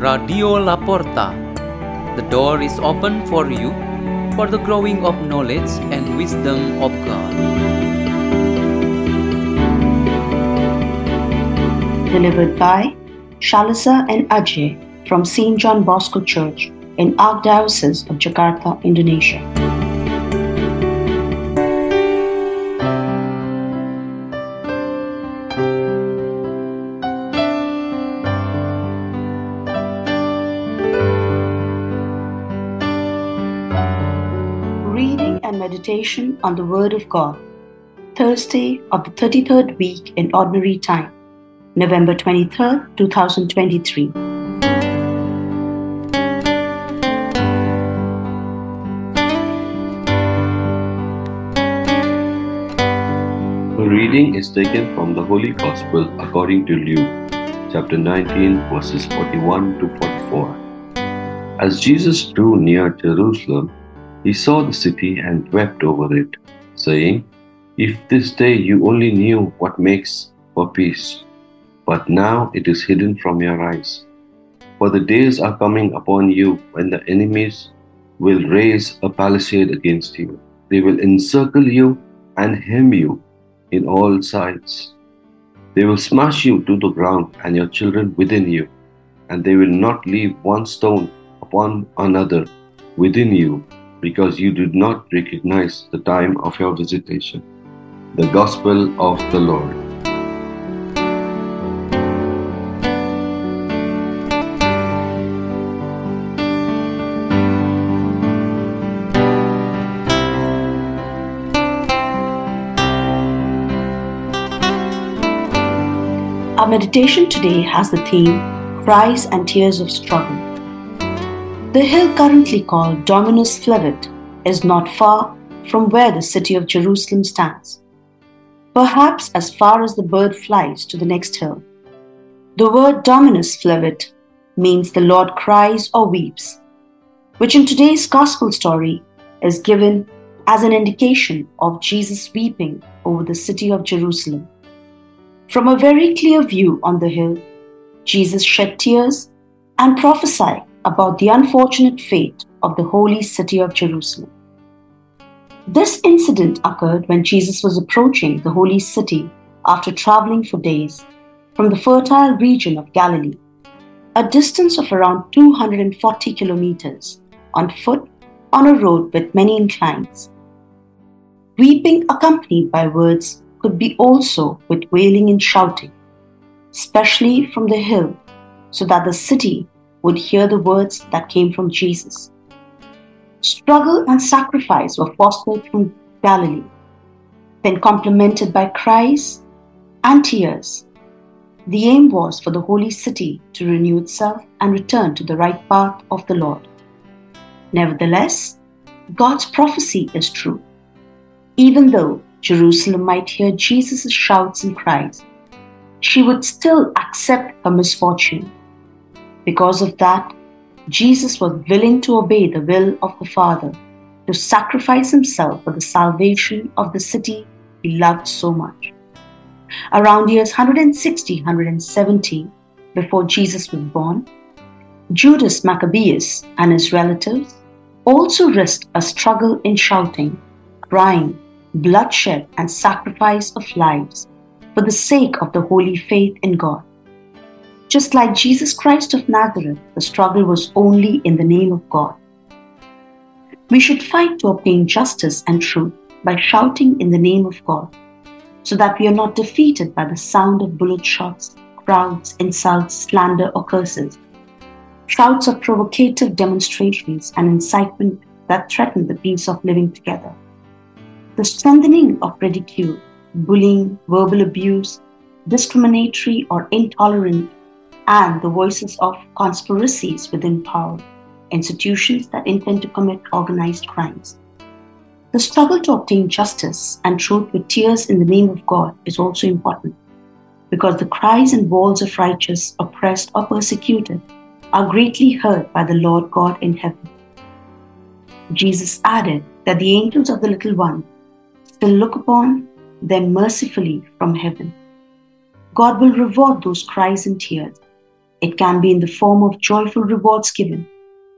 Radio La Porta. The door is open for you for the growing of knowledge and wisdom of God. delivered by Shalaza and Ajay from St. John Bosco Church in Archdiocese of Jakarta, Indonesia. Meditation on the Word of God. Thursday of the 33rd week in Ordinary Time. November 23rd, 2023. A reading is taken from the Holy Gospel according to Luke, chapter 19, verses 41 to 44. As Jesus drew near Jerusalem, he saw the city and wept over it, saying, If this day you only knew what makes for peace, but now it is hidden from your eyes. For the days are coming upon you when the enemies will raise a palisade against you. They will encircle you and hem you in all sides. They will smash you to the ground and your children within you, and they will not leave one stone upon another within you, because you did not recognize the time of your visitation. The Gospel of the Lord. Our meditation today has the theme Cries and Tears of Struggle. The hill currently called Dominus Flevit is not far from where the city of Jerusalem stands, perhaps as far as the bird flies to the next hill. The word Dominus Flevit means the Lord cries or weeps, which in today's gospel story is given as an indication of Jesus weeping over the city of Jerusalem. From a very clear view on the hill, Jesus shed tears and prophesied about the unfortunate fate of the holy city of Jerusalem. This incident occurred when Jesus was approaching the holy city after traveling for days from the fertile region of Galilee, a distance of around 240 kilometers on foot on a road with many inclines. Weeping accompanied by words could be also with wailing and shouting, especially from the hill, so that the city would hear the words that came from Jesus. Struggle and sacrifice were fostered from Galilee, then complemented by cries and tears. The aim was for the holy city to renew itself and return to the right path of the Lord. Nevertheless, God's prophecy is true. Even though Jerusalem might hear Jesus' shouts and cries, she would still accept her misfortune. Because of that, Jesus was willing to obey the will of the Father to sacrifice himself for the salvation of the city he loved so much. Around years 160 170 before Jesus was born, Judas Maccabeus and his relatives also risked a struggle in shouting, crying, bloodshed, and sacrifice of lives for the sake of the holy faith in God. Just like Jesus Christ of Nazareth, the struggle was only in the name of God. We should fight to obtain justice and truth by shouting in the name of God, so that we are not defeated by the sound of bullet shots, crowds, insults, slander, or curses, shouts of provocative demonstrations and incitement that threaten the peace of living together. The strengthening of ridicule, bullying, verbal abuse, discriminatory or intolerant, and the voices of conspiracies within power, institutions that intend to commit organized crimes. The struggle to obtain justice and truth with tears in the name of God is also important because the cries and walls of righteous, oppressed, or persecuted are greatly heard by the Lord God in heaven. Jesus added that the angels of the little one still look upon them mercifully from heaven. God will reward those cries and tears, It can be in the form of joyful rewards given.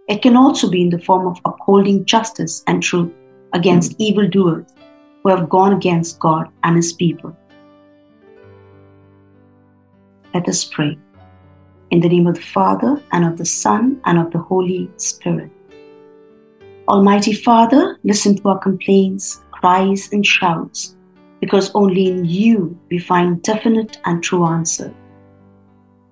It can also be in the form of upholding justice and truth against hmm. evildoers who have gone against God and His people. Let us pray. In the name of the Father, and of the Son, and of the Holy Spirit. Almighty Father, listen to our complaints, cries, and shouts, because only in you we find definite and true answer.